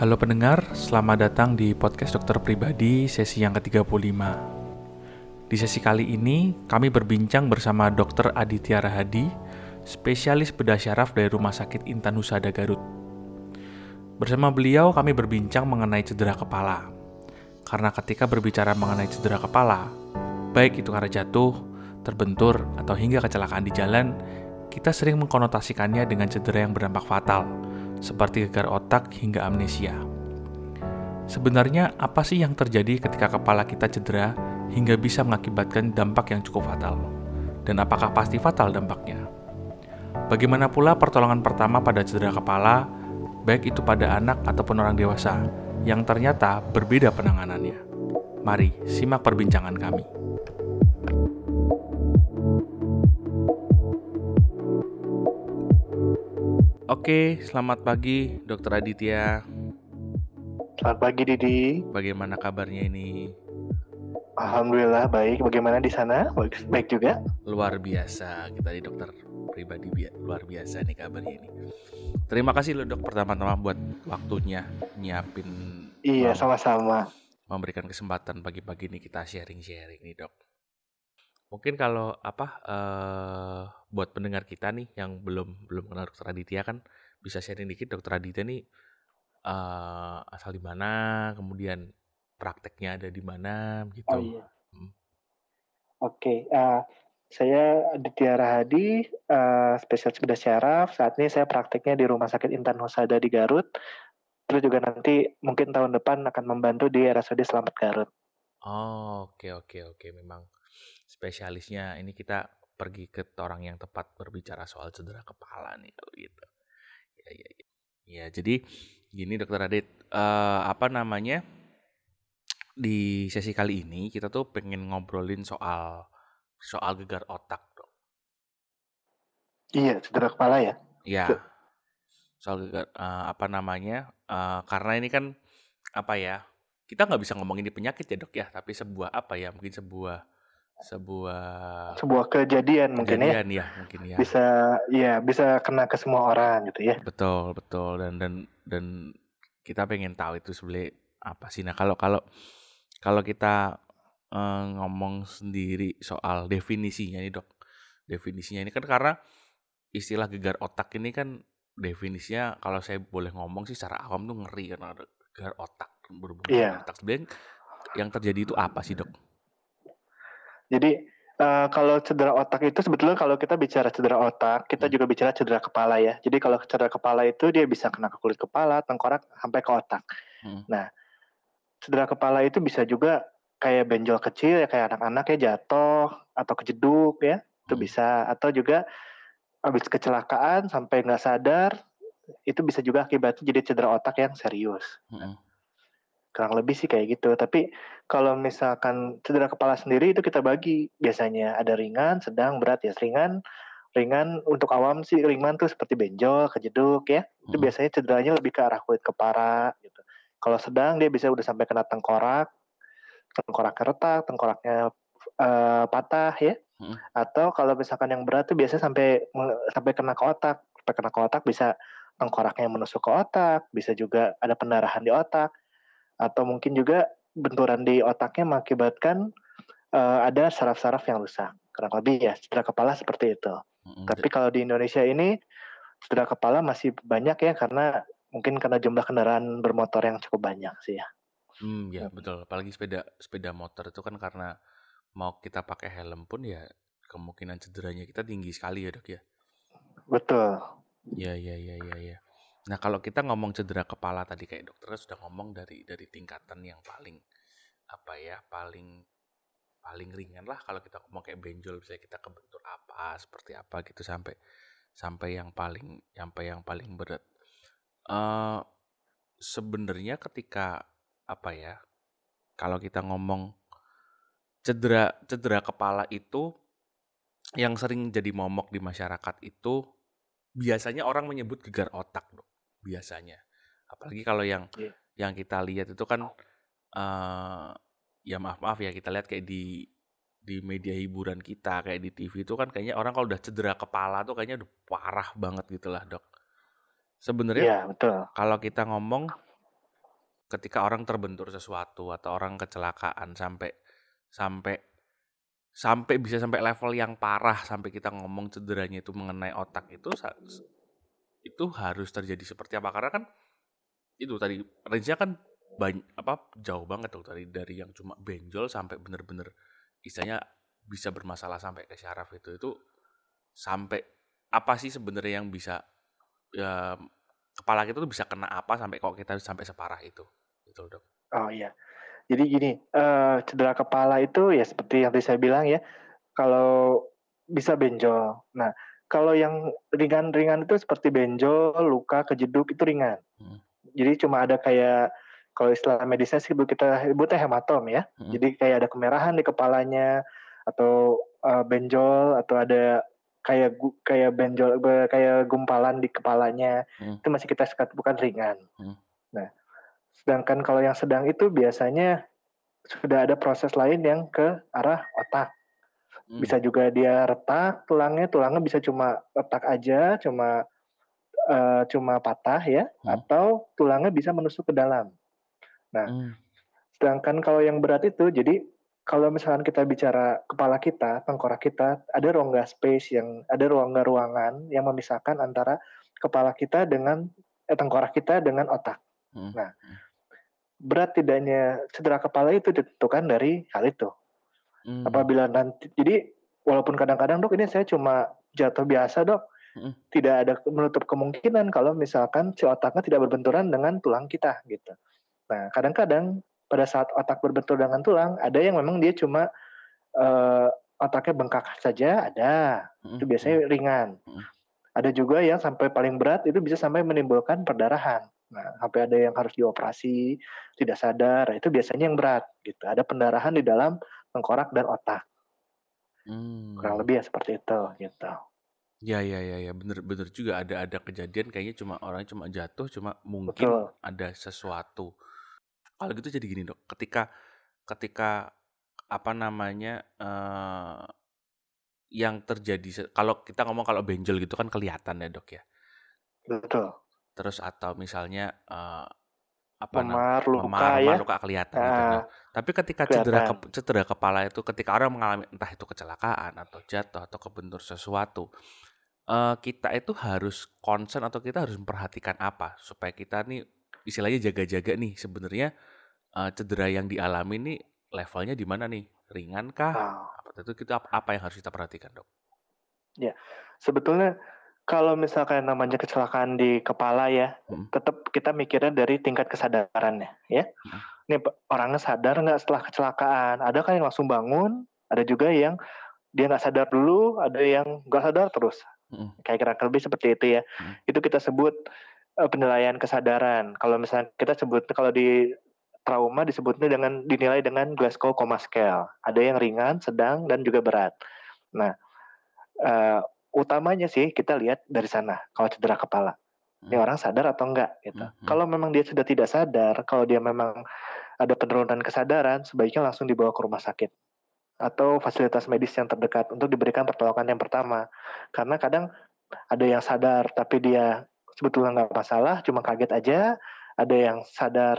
Halo pendengar, selamat datang di podcast dokter pribadi sesi yang ke-35. Di sesi kali ini, kami berbincang bersama Dr. Aditya Rahadi, spesialis bedah syaraf dari Rumah Sakit Intan Husada Garut. Bersama beliau, kami berbincang mengenai cedera kepala. Karena ketika berbicara mengenai cedera kepala, baik itu karena jatuh, terbentur, atau hingga kecelakaan di jalan, kita sering mengkonotasikannya dengan cedera yang berdampak fatal, seperti gegar otak hingga amnesia. Sebenarnya, apa sih yang terjadi ketika kepala kita cedera hingga bisa mengakibatkan dampak yang cukup fatal? Dan apakah pasti fatal dampaknya? Bagaimana pula pertolongan pertama pada cedera kepala, baik itu pada anak ataupun orang dewasa, yang ternyata berbeda penanganannya? Mari simak perbincangan kami. Oke, selamat pagi Dokter Aditya. Selamat pagi Didi. Bagaimana kabarnya ini? Alhamdulillah baik. Bagaimana di sana? Baik, baik juga. Luar biasa. Kita di dokter pribadi bi luar biasa nih kabarnya ini. Terima kasih loh dok pertama-tama buat waktunya nyiapin. Iya sama-sama. Memberikan kesempatan pagi-pagi ini kita sharing-sharing nih dok. Mungkin kalau apa uh, buat pendengar kita nih yang belum belum kenal Dokter Aditya kan bisa sharing dikit Dokter Aditya nih uh, asal di mana, kemudian prakteknya ada di mana gitu. Oh iya. Hmm. Oke, okay, uh, saya Aditya Rahadi, uh, spesialis bedah syaraf. Saat ini saya prakteknya di Rumah Sakit Intan Husada di Garut. Terus juga nanti mungkin tahun depan akan membantu di RSUD Selamat Garut. Oh, oke okay, oke okay, oke. Okay. Memang spesialisnya ini kita pergi ke orang yang tepat berbicara soal cedera kepala nih kalau gitu. Ya ya ya. Ya jadi gini dokter Adit uh, apa namanya di sesi kali ini kita tuh pengen ngobrolin soal soal gegar otak dok. Iya cedera kepala ya. Iya. Soal gegar uh, apa namanya uh, karena ini kan apa ya kita nggak bisa ngomongin di penyakit ya dok ya tapi sebuah apa ya mungkin sebuah sebuah sebuah kejadian, mungkin ya. ya mungkin ya bisa ya bisa kena ke semua orang gitu ya betul betul dan dan dan kita pengen tahu itu sebenarnya apa sih nah kalau kalau kalau kita uh, ngomong sendiri soal definisinya nih dok definisinya ini kan karena istilah gegar otak ini kan definisinya kalau saya boleh ngomong sih secara awam tuh ngeri kan gegar otak berhubungan yeah. otak sebenarnya yang terjadi itu apa sih dok? Jadi uh, kalau cedera otak itu sebetulnya kalau kita bicara cedera otak, kita hmm. juga bicara cedera kepala ya. Jadi kalau cedera kepala itu dia bisa kena ke kulit kepala, tengkorak sampai ke otak. Hmm. Nah, cedera kepala itu bisa juga kayak benjol kecil ya kayak anak-anak ya jatuh atau kejeduk ya itu hmm. bisa atau juga habis kecelakaan sampai nggak sadar itu bisa juga akibatnya jadi cedera otak yang serius. Hmm kurang lebih sih kayak gitu. Tapi kalau misalkan cedera kepala sendiri itu kita bagi. Biasanya ada ringan sedang berat. Ya ringan. Ringan untuk awam sih ringan tuh seperti benjol kejeduk ya. Itu hmm. biasanya cederanya lebih ke arah kulit kepala gitu. Kalau sedang dia bisa udah sampai kena tengkorak. Tengkoraknya retak tengkoraknya uh, patah ya. Hmm. atau kalau misalkan yang berat tuh biasanya sampai sampai kena ke otak. Sampai kena ke otak bisa tengkoraknya menusuk ke otak. Bisa juga ada pendarahan di otak atau mungkin juga benturan di otaknya mengakibatkan uh, ada saraf-saraf yang rusak. Kurang lebih ya cedera kepala seperti itu. Mm-hmm. Tapi kalau di Indonesia ini cedera kepala masih banyak ya karena mungkin karena jumlah kendaraan bermotor yang cukup banyak sih ya. Hmm, ya betul. Apalagi sepeda sepeda motor itu kan karena mau kita pakai helm pun ya kemungkinan cederanya kita tinggi sekali ya dok ya. Betul. Ya ya ya ya ya. Nah, kalau kita ngomong cedera kepala tadi kayak dokter sudah ngomong dari dari tingkatan yang paling apa ya, paling paling ringan lah kalau kita ngomong kayak benjol bisa kita kebentur apa, seperti apa gitu sampai sampai yang paling sampai yang paling berat. Uh, sebenarnya ketika apa ya? Kalau kita ngomong cedera cedera kepala itu yang sering jadi momok di masyarakat itu biasanya orang menyebut gegar otak, dok biasanya. Apalagi kalau yang yeah. yang kita lihat itu kan uh, ya maaf-maaf ya kita lihat kayak di di media hiburan kita kayak di TV itu kan kayaknya orang kalau udah cedera kepala tuh kayaknya udah parah banget gitu lah dok. Sebenarnya yeah, betul. kalau kita ngomong ketika orang terbentur sesuatu atau orang kecelakaan sampai sampai sampai bisa sampai level yang parah sampai kita ngomong cederanya itu mengenai otak itu itu harus terjadi seperti apa? Karena kan itu tadi range-nya kan banyak apa jauh banget tuh tadi dari yang cuma benjol sampai bener-bener istilahnya bisa bermasalah sampai ke syaraf itu itu sampai apa sih sebenarnya yang bisa ya, kepala kita tuh bisa kena apa sampai kok kita sampai separah itu? Gitu dok. Oh iya. Jadi gini uh, cedera kepala itu ya seperti yang tadi saya bilang ya kalau bisa benjol. Nah kalau yang ringan-ringan itu seperti benjol luka kejeduk itu ringan hmm jadi cuma ada kayak kalau istilah medisnya sih kita sebutnya hematom ya. Hmm. Jadi kayak ada kemerahan di kepalanya atau uh, benjol atau ada kayak kayak benjol kayak gumpalan di kepalanya. Hmm. Itu masih kita sekat bukan ringan. Hmm. Nah, sedangkan kalau yang sedang itu biasanya sudah ada proses lain yang ke arah otak. Hmm. Bisa juga dia retak tulangnya, tulangnya bisa cuma retak aja, cuma uh, cuma patah ya hmm. atau tulangnya bisa menusuk ke dalam. Nah, hmm. sedangkan kalau yang berat itu jadi kalau misalkan kita bicara kepala kita, tengkorak kita, ada rongga space yang ada rongga ruangan yang memisahkan antara kepala kita dengan eh, tengkorak kita dengan otak. Hmm. Nah, berat tidaknya cedera kepala itu ditentukan dari hal itu. Hmm. Apabila nanti, jadi walaupun kadang-kadang dok ini saya cuma jatuh biasa dok, tidak ada menutup kemungkinan kalau misalkan si otaknya tidak berbenturan dengan tulang kita gitu. Nah, kadang-kadang pada saat otak berbentur dengan tulang, ada yang memang dia cuma uh, otaknya bengkak saja, ada. Itu biasanya ringan. Ada juga yang sampai paling berat itu bisa sampai menimbulkan perdarahan. Nah, sampai ada yang harus dioperasi, tidak sadar, itu biasanya yang berat gitu. Ada pendarahan di dalam tengkorak dan otak. Hmm. Kurang lebih ya seperti itu gitu. Ya ya ya ya, bener bener juga ada ada kejadian kayaknya cuma orang cuma jatuh, cuma mungkin Betul. ada sesuatu. Kalau gitu jadi gini, Dok, ketika ketika apa namanya, uh, yang terjadi kalau kita ngomong kalau benjol gitu kan kelihatan ya, Dok, ya? Betul. Terus atau misalnya, uh, apa Memar, luka memar, ya. luka kelihatan gitu. Nah, tapi ketika cedera ke cedera kepala itu ketika orang mengalami entah itu kecelakaan atau jatuh atau kebentur sesuatu uh, kita itu harus concern atau kita harus memperhatikan apa supaya kita nih istilahnya jaga-jaga nih sebenarnya uh, cedera yang dialami nih levelnya di mana nih ringan kah? Oh. Apa itu kita apa yang harus kita perhatikan dok? Ya sebetulnya kalau misalkan namanya kecelakaan di kepala ya, hmm. tetap kita mikirnya dari tingkat kesadarannya ya. Hmm. Ini orangnya sadar nggak setelah kecelakaan? Ada kan yang langsung bangun, ada juga yang dia nggak sadar dulu, ada yang nggak sadar terus. Hmm. Kayak kira lebih seperti itu ya. Hmm. Itu kita sebut uh, penilaian kesadaran. Kalau misalnya kita sebut kalau di trauma disebutnya dengan dinilai dengan Glasgow Coma Scale. Ada yang ringan, sedang, dan juga berat. Nah, uh, utamanya sih kita lihat dari sana. Kalau cedera kepala, ini hmm. orang sadar atau enggak gitu. Hmm. Kalau memang dia sudah tidak sadar, kalau dia memang ada penurunan kesadaran, sebaiknya langsung dibawa ke rumah sakit atau fasilitas medis yang terdekat untuk diberikan pertolongan yang pertama. Karena kadang ada yang sadar tapi dia sebetulnya nggak masalah, cuma kaget aja. Ada yang sadar,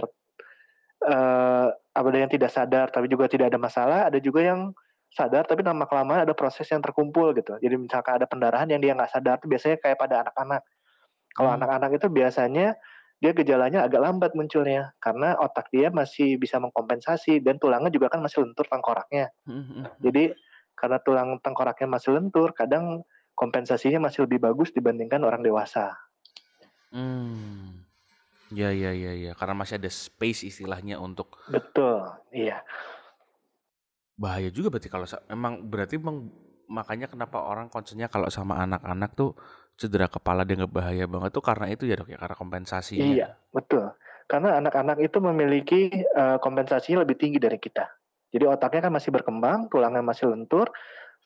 uh, ada yang tidak sadar tapi juga tidak ada masalah. Ada juga yang sadar tapi lama kelamaan ada proses yang terkumpul gitu. Jadi misalkan ada pendarahan yang dia nggak sadar itu biasanya kayak pada anak-anak. Kalau hmm. anak-anak itu biasanya dia gejalanya agak lambat munculnya karena otak dia masih bisa mengkompensasi dan tulangnya juga kan masih lentur tengkoraknya. Hmm, hmm, hmm. Jadi karena tulang tengkoraknya masih lentur, kadang kompensasinya masih lebih bagus dibandingkan orang dewasa. Hmm. Ya ya ya ya, karena masih ada space istilahnya untuk. Betul, iya. Bahaya juga berarti kalau emang berarti emang makanya kenapa orang concernnya kalau sama anak-anak tuh cedera kepala dia nggak bahaya banget tuh karena itu ya dok ya karena kompensasi. Iya betul. Karena anak-anak itu memiliki uh, kompensasinya lebih tinggi dari kita. Jadi otaknya kan masih berkembang, tulangnya masih lentur,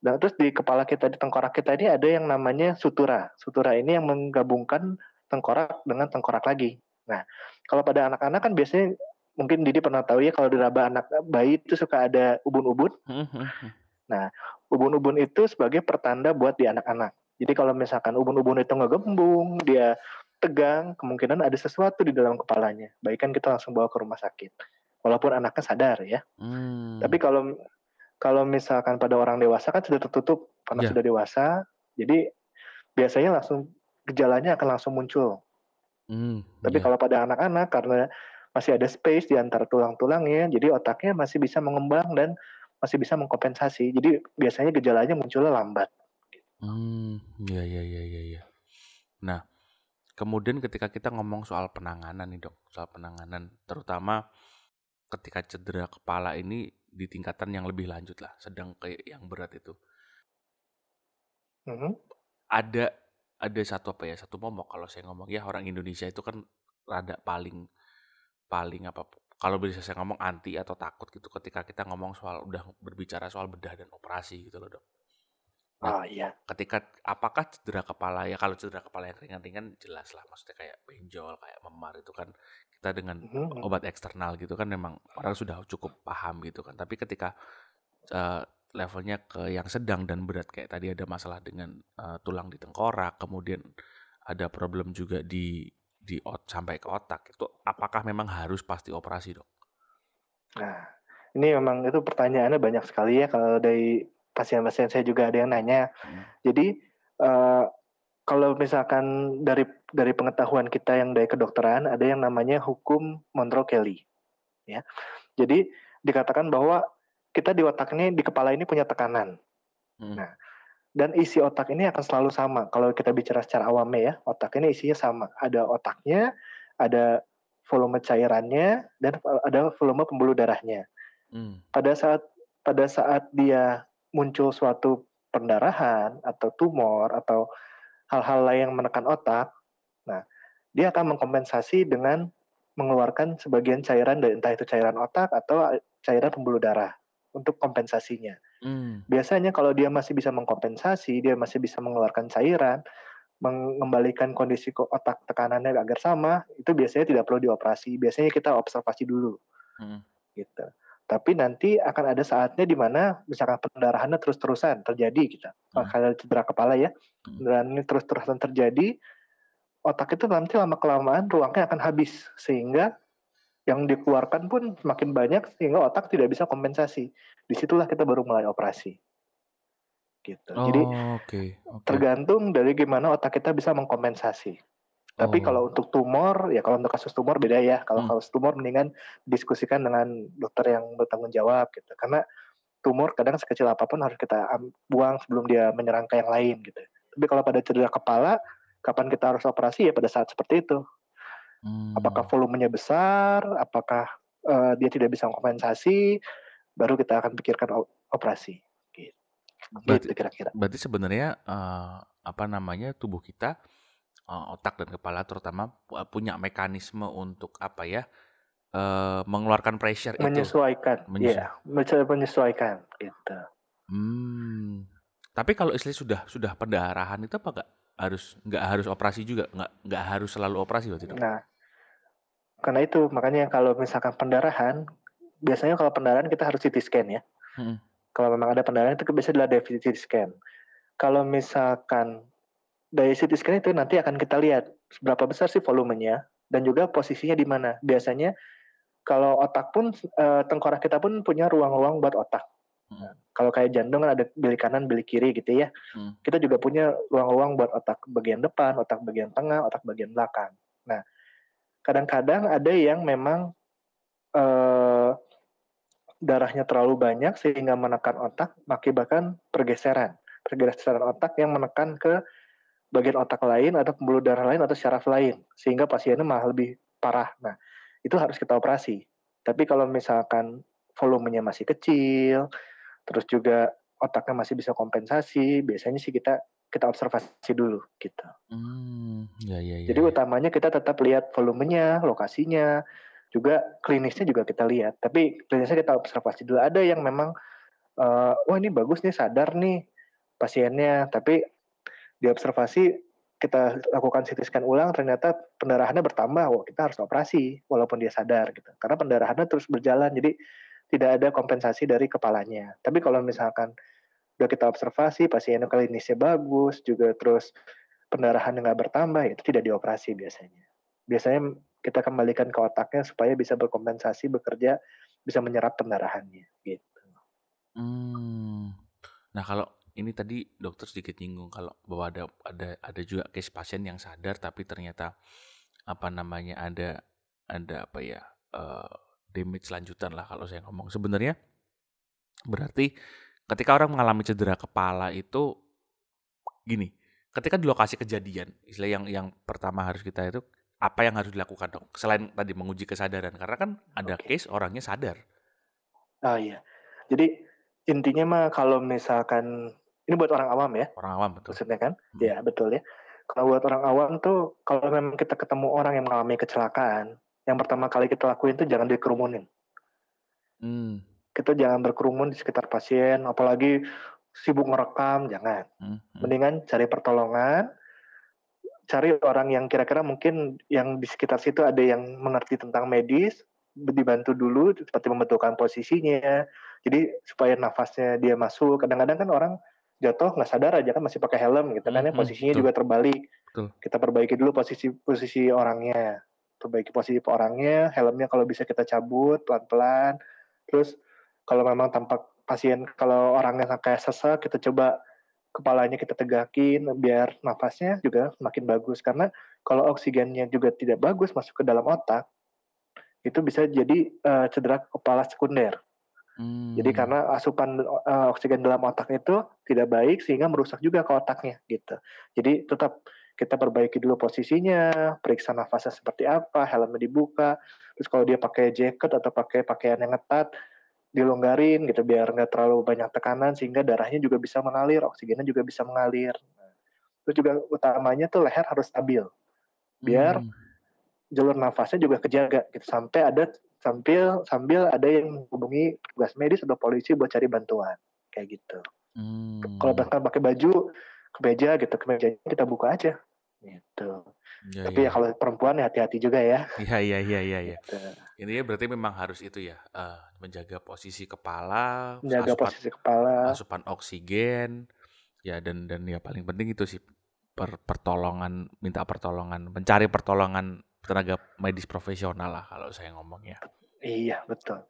dan terus di kepala kita di tengkorak kita ini ada yang namanya sutura. Sutura ini yang menggabungkan tengkorak dengan tengkorak lagi. Nah, kalau pada anak-anak kan biasanya mungkin Didi pernah tahu ya kalau di raba anak bayi itu suka ada ubun-ubun. Hmm, hmm, hmm. Nah, ubun-ubun itu sebagai pertanda buat di anak-anak. Jadi kalau misalkan ubun-ubun itu ngegembung, dia tegang, kemungkinan ada sesuatu di dalam kepalanya. Baikkan kita langsung bawa ke rumah sakit. Walaupun anaknya sadar ya. Hmm. Tapi kalau kalau misalkan pada orang dewasa kan sudah tertutup karena yeah. sudah dewasa, jadi biasanya langsung gejalanya akan langsung muncul. Hmm, Tapi yeah. kalau pada anak-anak karena masih ada space di antara tulang-tulangnya, jadi otaknya masih bisa mengembang dan masih bisa mengkompensasi. Jadi biasanya gejalanya munculnya lambat. Hmm, ya ya ya ya ya. Nah, kemudian ketika kita ngomong soal penanganan nih dok, soal penanganan, terutama ketika cedera kepala ini di tingkatan yang lebih lanjut lah, sedang kayak yang berat itu. Mm-hmm. Ada ada satu apa ya, satu momok kalau saya ngomong ya orang Indonesia itu kan rada paling paling apa kalau bisa saya ngomong anti atau takut gitu ketika kita ngomong soal udah berbicara soal bedah dan operasi gitu loh dok. Nah, oh iya. Ketika apakah cedera kepala ya kalau cedera kepala yang ringan-ringan jelas lah maksudnya kayak benjol kayak memar itu kan kita dengan mm-hmm. obat eksternal gitu kan memang orang sudah cukup paham gitu kan. Tapi ketika uh, levelnya ke yang sedang dan berat kayak tadi ada masalah dengan uh, tulang di tengkorak, kemudian ada problem juga di di ot sampai ke otak itu apakah memang harus pasti operasi dok? Nah ini memang itu pertanyaannya banyak sekali ya kalau dari pasien-pasien saya juga ada yang nanya. Hmm. Jadi uh, kalau misalkan dari dari pengetahuan kita yang dari kedokteran ada yang namanya hukum Monroe Kelly, ya. Jadi dikatakan bahwa kita di otak ini di kepala ini punya tekanan. Hmm. Nah, dan isi otak ini akan selalu sama. Kalau kita bicara secara awamnya ya, otak ini isinya sama. Ada otaknya, ada volume cairannya, dan ada volume pembuluh darahnya. Hmm. Pada saat pada saat dia muncul suatu pendarahan atau tumor atau hal-hal lain yang menekan otak, nah dia akan mengkompensasi dengan mengeluarkan sebagian cairan dari entah itu cairan otak atau cairan pembuluh darah untuk kompensasinya. Hmm. Biasanya kalau dia masih bisa mengkompensasi, dia masih bisa mengeluarkan cairan, mengembalikan kondisi otak tekanannya agar sama, itu biasanya tidak perlu dioperasi. Biasanya kita observasi dulu. Hmm. Gitu. Tapi nanti akan ada saatnya di mana misalkan pendarahannya terus-terusan terjadi kita. Gitu. Hmm. cedera kepala ya. Hmm. Dan ini terus-terusan terjadi, otak itu nanti lama kelamaan ruangnya akan habis sehingga yang dikeluarkan pun semakin banyak sehingga otak tidak bisa kompensasi. Di situlah kita baru mulai operasi. Gitu. Oh, Jadi okay. Okay. tergantung dari gimana otak kita bisa mengkompensasi. Tapi oh. kalau untuk tumor, ya kalau untuk kasus tumor beda ya. Kalau hmm. kasus tumor mendingan diskusikan dengan dokter yang bertanggung jawab gitu. Karena tumor kadang sekecil apa pun harus kita buang sebelum dia menyerang ke yang lain gitu. Tapi kalau pada cedera kepala, kapan kita harus operasi ya pada saat seperti itu. Hmm. Apakah volumenya besar, apakah uh, dia tidak bisa kompensasi, baru kita akan pikirkan operasi. Gitu. Berarti, kira-kira. Berarti sebenarnya uh, apa namanya tubuh kita uh, otak dan kepala terutama punya mekanisme untuk apa ya uh, mengeluarkan pressure menyesuaikan, itu. Menyesuaikan. Iya, menyesuaikan gitu. Hmm. Tapi kalau istri sudah sudah pendarahan itu apa enggak harus nggak harus operasi juga nggak nggak harus selalu operasi waktu itu? Nah karena itu makanya kalau misalkan pendarahan, biasanya kalau pendarahan kita harus CT scan ya. Hmm. Kalau memang ada pendarahan itu biasanya adalah CT scan. Kalau misalkan dari CT scan itu nanti akan kita lihat seberapa besar sih volumenya dan juga posisinya di mana. Biasanya kalau otak pun uh, tengkorak kita pun punya ruang-ruang buat otak. Hmm. kalau kayak jantung kan ada bilik kanan, bilik kiri gitu ya. Hmm. Kita juga punya ruang-ruang buat otak bagian depan, otak bagian tengah, otak bagian belakang. Nah, kadang-kadang ada yang memang uh, darahnya terlalu banyak sehingga menekan otak mengakibatkan pergeseran pergeseran otak yang menekan ke bagian otak lain atau pembuluh darah lain atau syaraf lain sehingga pasiennya malah lebih parah. Nah, itu harus kita operasi. Tapi kalau misalkan volumenya masih kecil, terus juga otaknya masih bisa kompensasi, biasanya sih kita kita observasi dulu gitu. Hmm, ya, ya, ya, Jadi ya. utamanya kita tetap lihat volumenya, lokasinya, juga klinisnya juga kita lihat. Tapi klinisnya kita observasi dulu. Ada yang memang, uh, wah ini bagus nih sadar nih pasiennya, tapi diobservasi kita lakukan CT scan ulang ternyata pendarahannya bertambah, wah kita harus operasi walaupun dia sadar gitu. Karena pendarahannya terus berjalan, jadi tidak ada kompensasi dari kepalanya. Tapi kalau misalkan udah kita observasi pasiennya klinisnya bagus juga terus pendarahan nggak bertambah itu tidak dioperasi biasanya. Biasanya kita kembalikan ke otaknya supaya bisa berkompensasi bekerja bisa menyerap pendarahannya gitu. Hmm. Nah kalau ini tadi dokter sedikit nyinggung kalau bahwa ada ada ada juga case pasien yang sadar tapi ternyata apa namanya ada ada apa ya uh, damage lanjutan lah kalau saya ngomong sebenarnya berarti ketika orang mengalami cedera kepala itu gini ketika di lokasi kejadian istilah yang yang pertama harus kita itu apa yang harus dilakukan dok selain tadi menguji kesadaran karena kan ada okay. case orangnya sadar oh iya jadi intinya mah kalau misalkan ini buat orang awam ya. Orang awam betul. Maksudnya kan? Hmm. Ya betul ya. Kalau buat orang awam tuh kalau memang kita ketemu orang yang mengalami kecelakaan, yang pertama kali kita lakuin tuh jangan dikerumunin. Hmm. Kita jangan berkerumun di sekitar pasien, apalagi sibuk merekam, jangan. Hmm. Hmm. Mendingan cari pertolongan, cari orang yang kira-kira mungkin yang di sekitar situ ada yang mengerti tentang medis, dibantu dulu seperti membentukkan posisinya. Jadi supaya nafasnya dia masuk. Kadang-kadang kan orang jatuh nggak sadar aja kan masih pakai helm gitu kan ya hmm, posisinya betul. juga terbalik betul. kita perbaiki dulu posisi posisi orangnya perbaiki posisi orangnya helmnya kalau bisa kita cabut pelan-pelan terus kalau memang tampak pasien kalau orangnya kayak sesak kita coba kepalanya kita tegakin biar nafasnya juga makin bagus karena kalau oksigennya juga tidak bagus masuk ke dalam otak itu bisa jadi uh, cedera kepala sekunder Hmm. Jadi karena asupan uh, oksigen dalam otak itu tidak baik sehingga merusak juga ke otaknya gitu. Jadi tetap kita perbaiki dulu posisinya, periksa nafasnya seperti apa, helmnya dibuka, terus kalau dia pakai jaket atau pakai pakaian yang ketat, dilonggarin gitu biar nggak terlalu banyak tekanan sehingga darahnya juga bisa mengalir, oksigennya juga bisa mengalir. Terus juga utamanya tuh leher harus stabil, biar hmm. jalur nafasnya juga kejaga gitu sampai ada sambil sambil ada yang menghubungi tugas medis atau polisi buat cari bantuan kayak gitu. Hmm. Kalau bahkan pakai baju kemeja gitu, kemeja kita buka aja gitu. Ya, Tapi ya, ya kalau perempuan ya hati-hati juga ya. Iya iya iya iya. Ya. Gitu. Intinya berarti memang harus itu ya, uh, menjaga posisi kepala, menjaga asupan, posisi kepala, asupan oksigen, ya dan dan ya paling penting itu sih per, pertolongan, minta pertolongan, mencari pertolongan tenaga medis profesional lah kalau saya ngomongnya. Iya betul.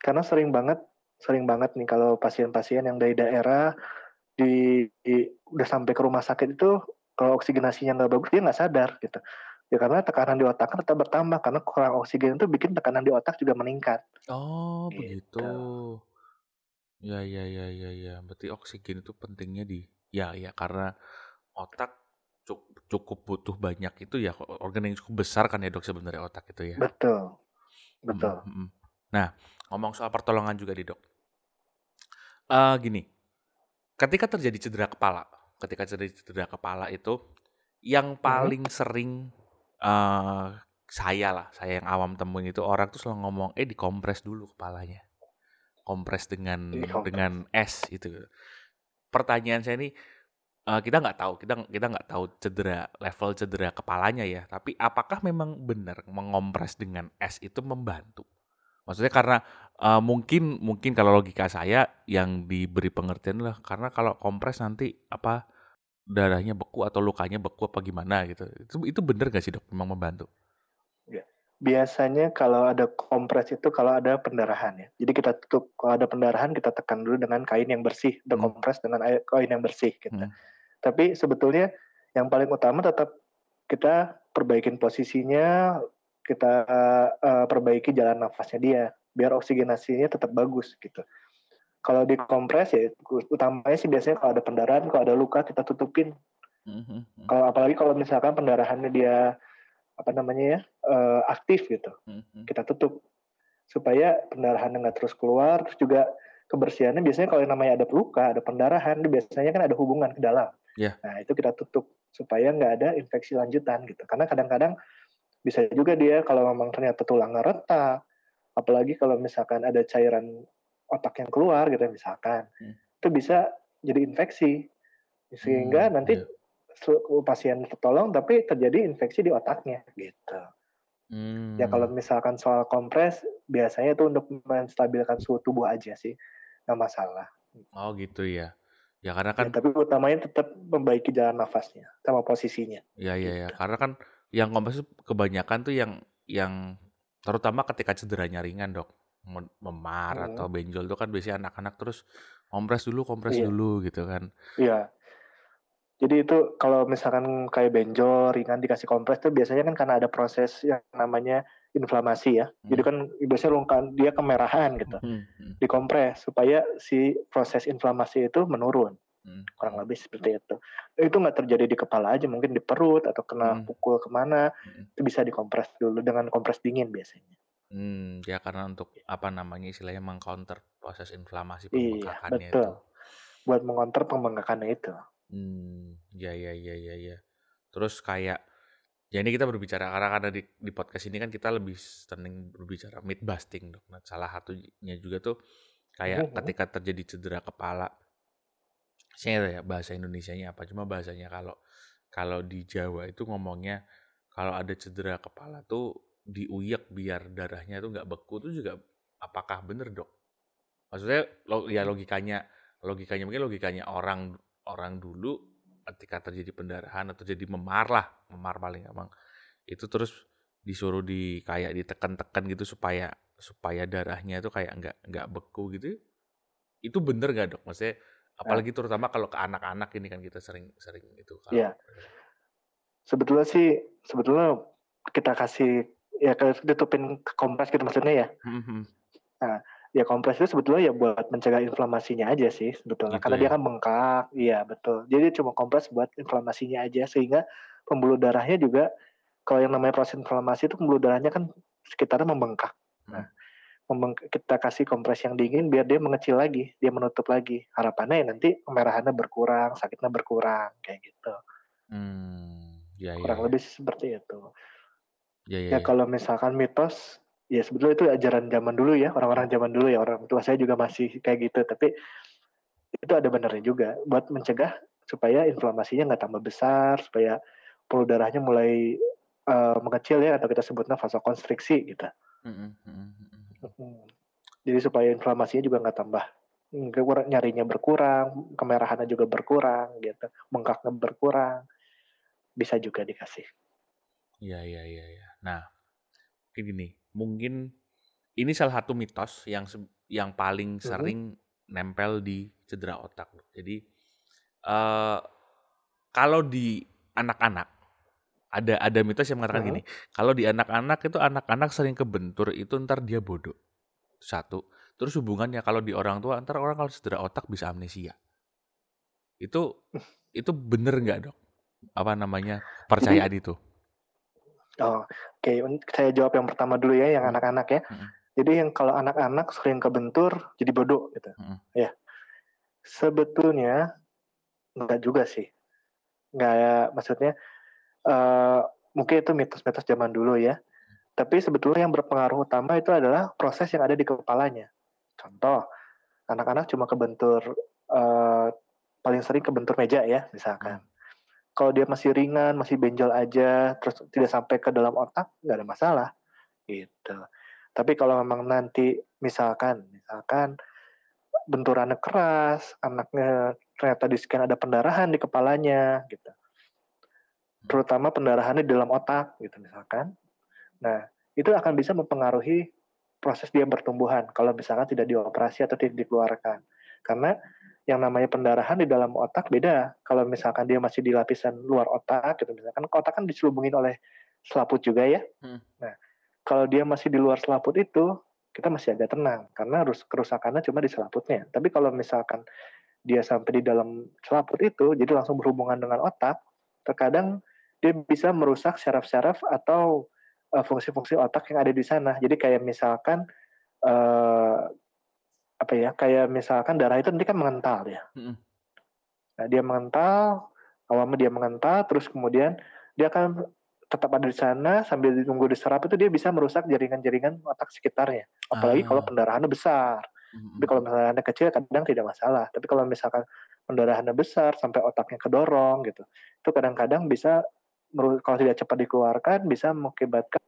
Karena sering banget, sering banget nih kalau pasien-pasien yang dari daerah di, di udah sampai ke rumah sakit itu kalau oksigenasinya nggak bagus dia nggak sadar gitu. Ya karena tekanan di otak kan tetap bertambah karena kurang oksigen itu bikin tekanan di otak juga meningkat. Oh gitu. begitu. Ya ya ya ya ya. Berarti oksigen itu pentingnya di ya ya karena otak cukup butuh banyak itu ya organ yang cukup besar kan ya dok sebenarnya otak itu ya. Betul, betul. Hmm, hmm. Nah ngomong soal pertolongan juga di dok. Uh, gini, ketika terjadi cedera kepala, ketika cedera kepala itu yang hmm. paling hmm. sering uh, saya lah, saya yang awam temuin itu orang tuh selalu ngomong, eh dikompres dulu kepalanya, kompres dengan dengan es itu. Pertanyaan saya ini uh, kita nggak tahu, kita kita nggak tahu cedera level cedera kepalanya ya. Tapi apakah memang benar mengompres dengan es itu membantu? Maksudnya karena uh, mungkin mungkin kalau logika saya yang diberi pengertian lah karena kalau kompres nanti apa darahnya beku atau lukanya beku apa gimana gitu. Itu itu benar gak sih dok? Memang membantu? Ya. Biasanya kalau ada kompres itu kalau ada pendarahan ya. Jadi kita tutup kalau ada pendarahan kita tekan dulu dengan kain yang bersih, udah hmm. kompres dengan air, kain yang bersih gitu. Hmm. Tapi sebetulnya yang paling utama tetap kita perbaikin posisinya, kita uh, perbaiki jalan nafasnya dia, biar oksigenasinya tetap bagus gitu. Kalau dikompres ya utamanya sih biasanya kalau ada pendarahan, kalau ada luka kita tutupin. Mm-hmm. Kalau apalagi kalau misalkan pendarahannya dia apa namanya ya uh, aktif gitu, mm-hmm. kita tutup supaya pendarahannya nggak terus keluar, terus juga kebersihannya biasanya kalau yang namanya ada luka, ada pendarahan, biasanya kan ada hubungan ke dalam. Yeah. Nah itu kita tutup supaya nggak ada infeksi lanjutan gitu. Karena kadang-kadang bisa juga dia kalau memang ternyata tulangnya retak, apalagi kalau misalkan ada cairan otak yang keluar gitu misalkan, hmm. itu bisa jadi infeksi sehingga hmm, nanti yeah. pasien tertolong tapi terjadi infeksi di otaknya gitu. Hmm. Ya kalau misalkan soal kompres biasanya itu untuk menstabilkan suhu tubuh aja sih, nggak masalah. Oh gitu ya. Ya karena Ya, kan tapi utamanya tetap membaiki jalan nafasnya sama posisinya. ya ya ya Gitu. karena kan yang kompres kebanyakan tuh yang yang terutama ketika cederanya ringan dok Mem- memar Hmm. atau benjol tuh kan biasanya anak-anak terus kompres dulu kompres Iya. dulu gitu kan Iya. Jadi itu kalau misalkan kayak benjol ringan dikasih kompres tuh biasanya kan karena ada proses yang namanya inflamasi ya. Jadi Hmm. kan biasanya lungkan dia kemerahan gitu. Hmm, hmm, Dikompres supaya si proses inflamasi itu menurun. Hmm. Kurang lebih seperti itu. Itu nggak terjadi di kepala aja, mungkin di perut atau kena Hmm. pukul ke mana, Hmm. itu bisa dikompres dulu dengan kompres dingin biasanya. Hmm, ya karena untuk apa namanya istilahnya mengcounter proses inflamasi Iya, pembengkakannya betul. itu. Buat mengonter pembengkakannya itu. Hmm, ya ya ya ya ya. Terus kayak ya ini kita berbicara karena karena di, di podcast ini kan kita lebih sering berbicara myth busting dok. Nah, salah satunya juga tuh kayak Mhm. ketika terjadi cedera kepala. Saya ya bahasa Indonesianya apa, cuma bahasanya kalau kalau di Jawa itu ngomongnya kalau ada cedera kepala tuh diuyak biar darahnya tuh nggak beku tuh juga apakah bener dok? Maksudnya lo, ya logikanya logikanya mungkin logikanya orang orang dulu ketika terjadi pendarahan atau jadi memar lah memar paling gampang. Itu terus disuruh di kayak ditekan-tekan gitu supaya supaya darahnya itu kayak nggak nggak beku gitu. Itu bener gak dok? Maksudnya apalagi terutama kalau ke anak-anak ini kan kita sering sering itu kalau Iya. Sebetulnya sih, sebetulnya kita kasih ya ke- ditutupin kompres gitu maksudnya ya. Mhm. Ya kompres itu sebetulnya ya buat mencegah inflamasinya aja sih sebetulnya. Gitu Karena ya. dia kan bengkak, iya betul. Jadi cuma kompres buat inflamasinya aja sehingga pembuluh darahnya juga kalau yang namanya proses inflamasi itu pembuluh darahnya kan sekitarnya membengkak. Nah, kita kasih kompres yang dingin biar dia mengecil lagi, dia menutup lagi. Harapannya ya nanti kemerahannya berkurang, sakitnya berkurang kayak gitu. Hmm, ya ya Kurang ya lebih seperti itu. ya ya, Ya ya. kalau misalkan mitos, ya sebetulnya itu ajaran zaman dulu ya, orang-orang zaman dulu ya, orang tua saya juga masih kayak gitu. Tapi itu ada benernya juga buat mencegah supaya inflamasinya nggak tambah besar, supaya pembuluh darahnya mulai eh, mengecil ya, atau kita sebutnya vasokonstriksi gitu. Mhm, mhm, mhm. Mm. Jadi supaya inflamasinya juga nggak tambah kurang- nyarinya berkurang, kemerahannya juga berkurang gitu, bengkaknya berkurang, bisa juga dikasih. Iya iya iya iya. Nah, mungkin gini, mungkin ini salah satu mitos yang yang paling Mhm. sering nempel di cedera otak. Jadi eh kalau di anak-anak ada ada mitos yang mengatakan Mhm. gini, kalau di anak-anak itu anak-anak sering kebentur itu ntar dia bodoh. Satu. Terus hubungannya kalau di orang tua ntar orang kalau cedera otak bisa amnesia. Itu itu bener nggak dok? Apa namanya percayaan itu? Oh, oke. Saya jawab yang pertama dulu ya, yang Hmm. anak-anak ya. Mhm. Jadi yang kalau anak-anak sering kebentur jadi bodoh gitu. Mhm. Ya. Sebetulnya enggak juga sih. Enggak maksudnya eh mungkin itu mitos-mitos zaman dulu ya. Tapi sebetulnya yang berpengaruh utama itu adalah proses yang ada di kepalanya. Contoh, anak-anak cuma kebentur eh paling sering kebentur meja ya, misalkan. Kalau dia masih ringan, masih benjol aja, terus tidak sampai ke dalam otak, nggak ada masalah, gitu. Tapi kalau memang nanti misalkan, misalkan benturannya keras, anaknya ternyata di scan ada pendarahan di kepalanya, gitu. Terutama pendarahannya di dalam otak, gitu misalkan. Nah, itu akan bisa mempengaruhi proses dia bertumbuhan kalau misalkan tidak dioperasi atau tidak dikeluarkan. Karena yang namanya pendarahan di dalam otak beda. Kalau misalkan dia masih di lapisan luar otak, gitu misalkan otak kan diselubungin oleh selaput juga ya. Hmm. Nah, kalau dia masih di luar selaput itu, kita masih agak tenang karena harus kerusakannya cuma di selaputnya. Tapi kalau misalkan dia sampai di dalam selaput itu, jadi langsung berhubungan dengan otak, terkadang dia bisa merusak syaraf-syaraf atau uh, fungsi-fungsi otak yang ada di sana. Jadi kayak misalkan uh, apa ya? Kayak misalkan darah itu nanti kan mengental ya. Nah, dia mengental, awalnya dia mengental, terus kemudian dia akan tetap ada di sana sambil ditunggu diserap itu dia bisa merusak jaringan-jaringan otak sekitarnya. Apalagi kalau Ah. pendarahannya besar. Mhm. Tapi kalau pendarahannya kecil kadang tidak masalah. Tapi kalau misalkan pendarahannya besar sampai otaknya kedorong gitu, itu kadang-kadang bisa kalau tidak cepat dikeluarkan bisa mengakibatkan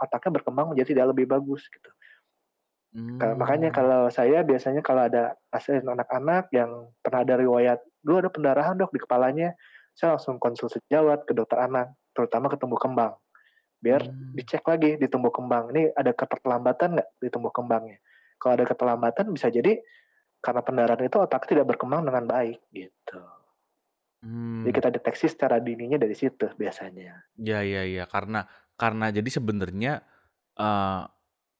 otaknya berkembang menjadi tidak lebih bagus gitu. Hmm. Makanya kalau saya biasanya kalau ada pasien anak-anak yang pernah ada riwayat, dulu ada pendarahan dok di kepalanya, saya langsung konsul sejawat ke dokter anak, terutama ke tumbuh kembang. Biar hmm. dicek lagi di tumbuh kembang, ini ada keterlambatan nggak di tumbuh kembangnya. Kalau ada keterlambatan bisa jadi karena pendarahan itu otak tidak berkembang dengan baik gitu. Hmm. Jadi kita deteksi secara dininya dari situ biasanya. Ya ya ya karena karena jadi sebenarnya uh,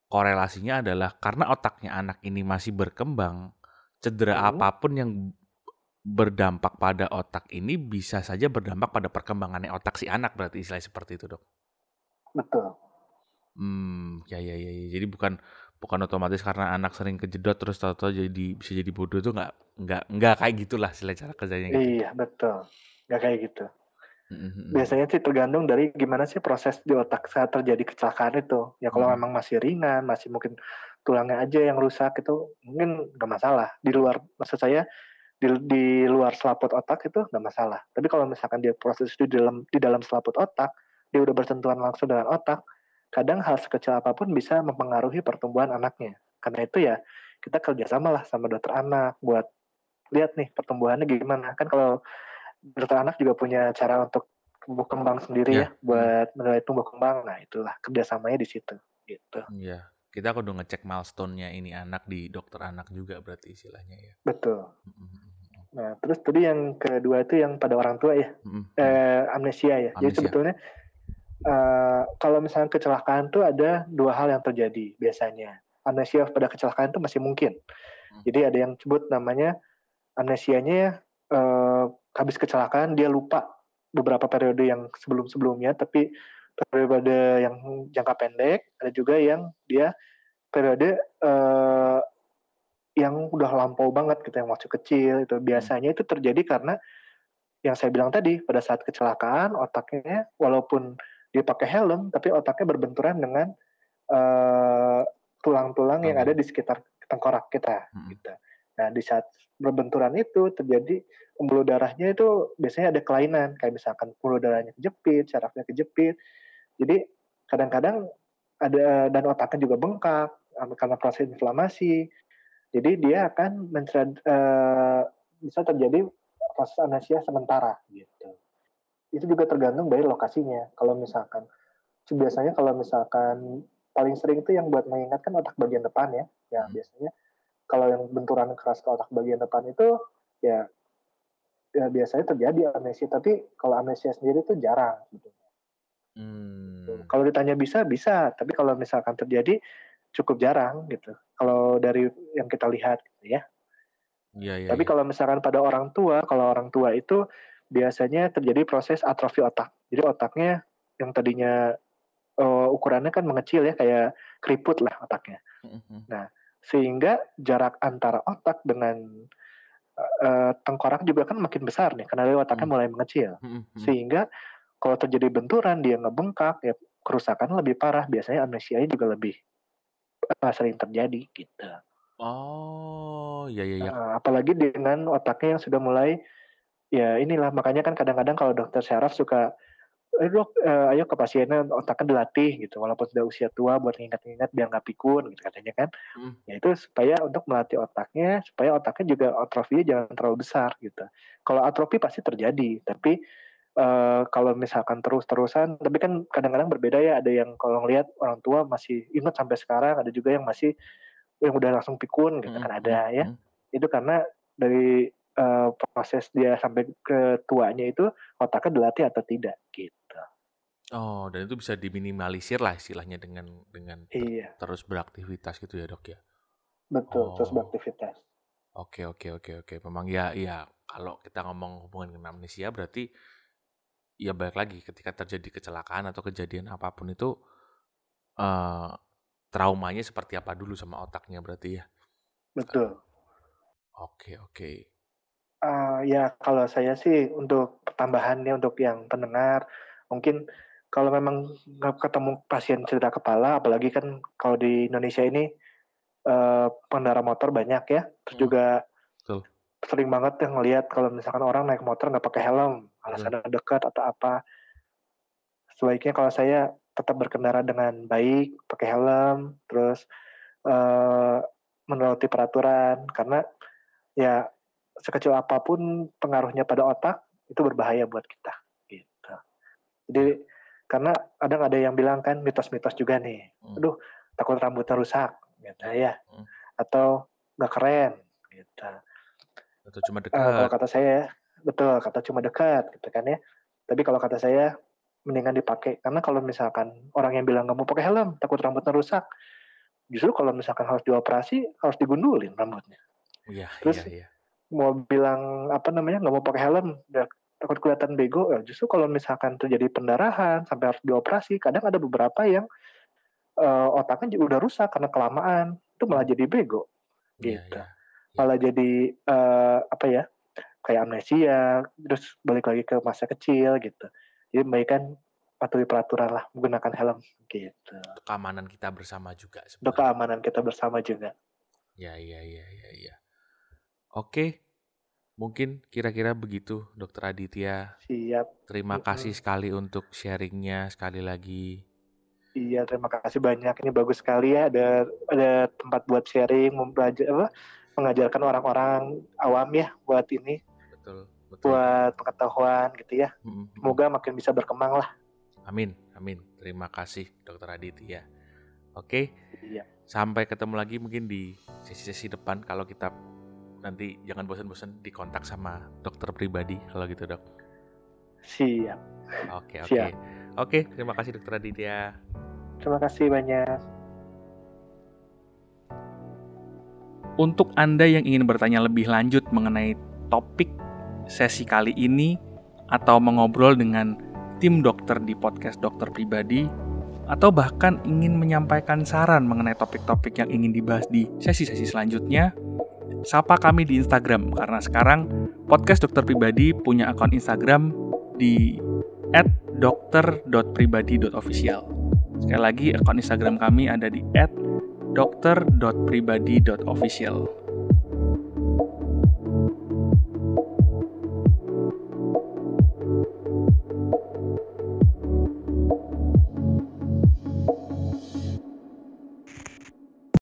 korelasinya adalah karena otaknya anak ini masih berkembang, cedera hmm. apa pun yang berdampak pada otak ini bisa saja berdampak pada perkembangannya otak si anak berarti istilah seperti itu dok. Betul. Hmm, ya ya ya, ya. jadi bukan bukan otomatis karena anak sering kejedot terus tahu-tahu jadi bisa jadi bodoh itu nggak nggak nggak kayak gitulah sila cara kerjanya. Gitu. Iya betul, nggak kayak gitu. Mm-hmm. Biasanya sih tergantung dari gimana sih proses di otak saat terjadi kecelakaan itu. Ya kalau mm-hmm. memang masih ringan, masih mungkin tulangnya aja yang rusak itu mungkin nggak masalah. Di luar maksud saya di, di luar selaput otak itu nggak masalah. Tapi kalau misalkan dia proses itu di dalam di dalam selaput otak, dia udah bersentuhan langsung dengan otak, kadang hal sekecil apa pun bisa mempengaruhi pertumbuhan anaknya. Karena itu ya kita kerjasama lah sama dokter anak buat lihat nih pertumbuhannya gimana. Kan kalau dokter anak juga punya cara untuk tumbuh kembang sendiri yeah. ya buat menilai tumbuh kembang. Nah itulah kerjasamanya di situ gitu. Iya. Yeah. Kita kudu ngecek milestone-nya ini anak di dokter anak juga berarti istilahnya ya. Betul. Nah terus tadi yang kedua itu yang pada orang tua ya, mm-hmm. eh, amnesia ya. Amnesia. Jadi sebetulnya uh, kalau misalnya kecelakaan tuh ada dua hal yang terjadi biasanya. Amnesia pada kecelakaan itu masih mungkin. Mm. Jadi ada yang sebut namanya amnesianya uh, habis kecelakaan dia lupa beberapa periode yang sebelum-sebelumnya, tapi periode yang jangka pendek, ada juga yang dia periode uh, yang udah lampau banget gitu yang masih kecil itu biasanya itu terjadi karena yang saya bilang tadi pada saat kecelakaan otaknya walaupun dia pakai helm tapi otaknya berbenturan dengan tulang-tulang uh, yang ada di sekitar tengkorak kita hmm. gitu. Nah, di saat berbenturan itu terjadi pembuluh darahnya itu biasanya ada kelainan, kayak misalkan pembuluh darahnya kejepit, sarafnya kejepit. Jadi kadang-kadang ada dan otaknya juga bengkak karena proses inflamasi. Jadi dia akan mencerad, uh, bisa terjadi proses anesia sementara gitu. Itu juga tergantung dari lokasinya. Kalau misalkan biasanya kalau misalkan paling sering itu yang buat mengingatkan otak bagian depan ya, ya hmm. biasanya kalau yang benturan keras ke otak bagian depan itu ya ya biasanya terjadi amnesia tapi kalau amnesia sendiri itu jarang gitu. Hmm. Kalau ditanya bisa bisa, tapi kalau misalkan terjadi cukup jarang gitu. Kalau dari yang kita lihat gitu ya. Ya, ya, tapi ya. kalau misalkan pada orang tua, kalau orang tua itu biasanya terjadi proses atrofi otak. Jadi otaknya yang tadinya uh, ukurannya kan mengecil ya kayak keriput lah otaknya. Mm -hmm. Nah, sehingga jarak antara otak dengan uh, tengkorak juga kan makin besar nih karena otaknya hmm. mulai mengecil hmm, hmm, hmm. sehingga kalau terjadi benturan dia ngebengkak ya kerusakan lebih parah biasanya amnesia juga lebih uh, sering terjadi gitu oh ya ya ya uh, apalagi dengan otaknya yang sudah mulai ya inilah makanya kan kadang-kadang kalau dokter syaraf suka eh dok uh, ayo ke pasiennya otaknya dilatih gitu walaupun sudah usia tua buat ingat-ingat biar nggak pikun gitu katanya kan hmm. ya itu supaya untuk melatih otaknya supaya otaknya juga atrofinya jangan terlalu besar gitu kalau atrofi pasti terjadi tapi uh, kalau misalkan terus-terusan tapi kan kadang-kadang berbeda ya ada yang kalau ngelihat orang tua masih ingat sampai sekarang ada juga yang masih yang udah langsung pikun gitu hmm. kan ada ya hmm. itu karena dari uh, proses dia sampai ke tuanya itu otaknya dilatih atau tidak gitu. Oh, dan itu bisa diminimalisir lah istilahnya dengan dengan ter iya. terus beraktivitas gitu ya, Dok ya? Betul, oh. terus beraktivitas. Oke, oke, oke, oke. Memang ya ya kalau kita ngomong hubungan dengan amnesia berarti ya balik lagi ketika terjadi kecelakaan atau kejadian apa pun itu uh, traumanya seperti apa dulu sama otaknya berarti ya? Betul. Oke, oke. Uh, ya kalau saya sih untuk pertambahannya untuk yang pendengar mungkin kalau memang nggak ketemu pasien cedera kepala, apalagi kan kalau di Indonesia ini uh, pengendara motor banyak ya, terus hmm. juga Betul. sering banget yang ngelihat kalau misalkan orang naik motor nggak pakai helm, alasan hmm. dekat atau apa. Sebaiknya kalau saya tetap berkendara dengan baik, pakai helm, terus uh, menuruti peraturan karena ya sekecil apa pun pengaruhnya pada otak itu berbahaya buat kita gitu. Jadi karena kadang ada yang bilang kan mitos-mitos juga nih, hmm. aduh takut rambutnya rusak gitu ya, hmm. atau nggak keren gitu. Atau cuma dekat. Uh, kalau kata saya betul kata cuma dekat gitu kan ya. Tapi kalau kata saya mendingan dipakai karena kalau misalkan orang yang bilang nggak mau pakai helm takut rambutnya rusak, justru kalau misalkan harus dioperasi harus digundulin rambutnya. Iya, Terus iya, iya. Mau bilang apa namanya nggak mau pakai helm, ya, takut kelihatan bego. Ya, justru kalau misalkan terjadi pendarahan sampai harus dioperasi, kadang ada beberapa yang uh, otaknya udah rusak karena kelamaan, itu malah hmm. jadi bego, iya, gitu. Iya, iya. Malah jadi uh, apa ya? kayak amnesia, terus balik lagi ke masa kecil gitu. Jadi kan patuhi peraturan lah menggunakan helm gitu. Keamanan kita bersama juga. Sebenarnya. Untuk keamanan kita bersama juga. Ya, ya, ya, ya, ya. Oke, mungkin kira-kira begitu, Dokter Aditya. Siap. Terima kasih sekali untuk sharingnya sekali lagi. Iya, terima kasih banyak. Ini bagus sekali ya. Ada ada tempat buat sharing, mempelajari apa, mengajarkan orang-orang awam ya buat ini. Betul. Betul. Buat pengetahuan gitu ya. Mm-hmm. Semoga makin bisa berkembang lah. Amin, amin. Terima kasih, Dokter Aditya. Oke. Iya. Sampai ketemu lagi mungkin di sesi-sesi depan kalau kita nanti jangan bosan-bosan dikontak sama dokter pribadi kalau gitu dok. Siap. Oke oke. Oke terima kasih dokter Aditya. Terima kasih banyak. Untuk Anda yang ingin bertanya lebih lanjut mengenai topik sesi kali ini atau mengobrol dengan tim dokter di podcast dokter pribadi atau bahkan ingin menyampaikan saran mengenai topik-topik yang ingin dibahas di sesi-sesi selanjutnya, sapa kami di Instagram karena sekarang podcast dokter pribadi punya akun Instagram di @dokter.pribadi.official. Sekali lagi akun Instagram kami ada di @dokter.pribadi.official.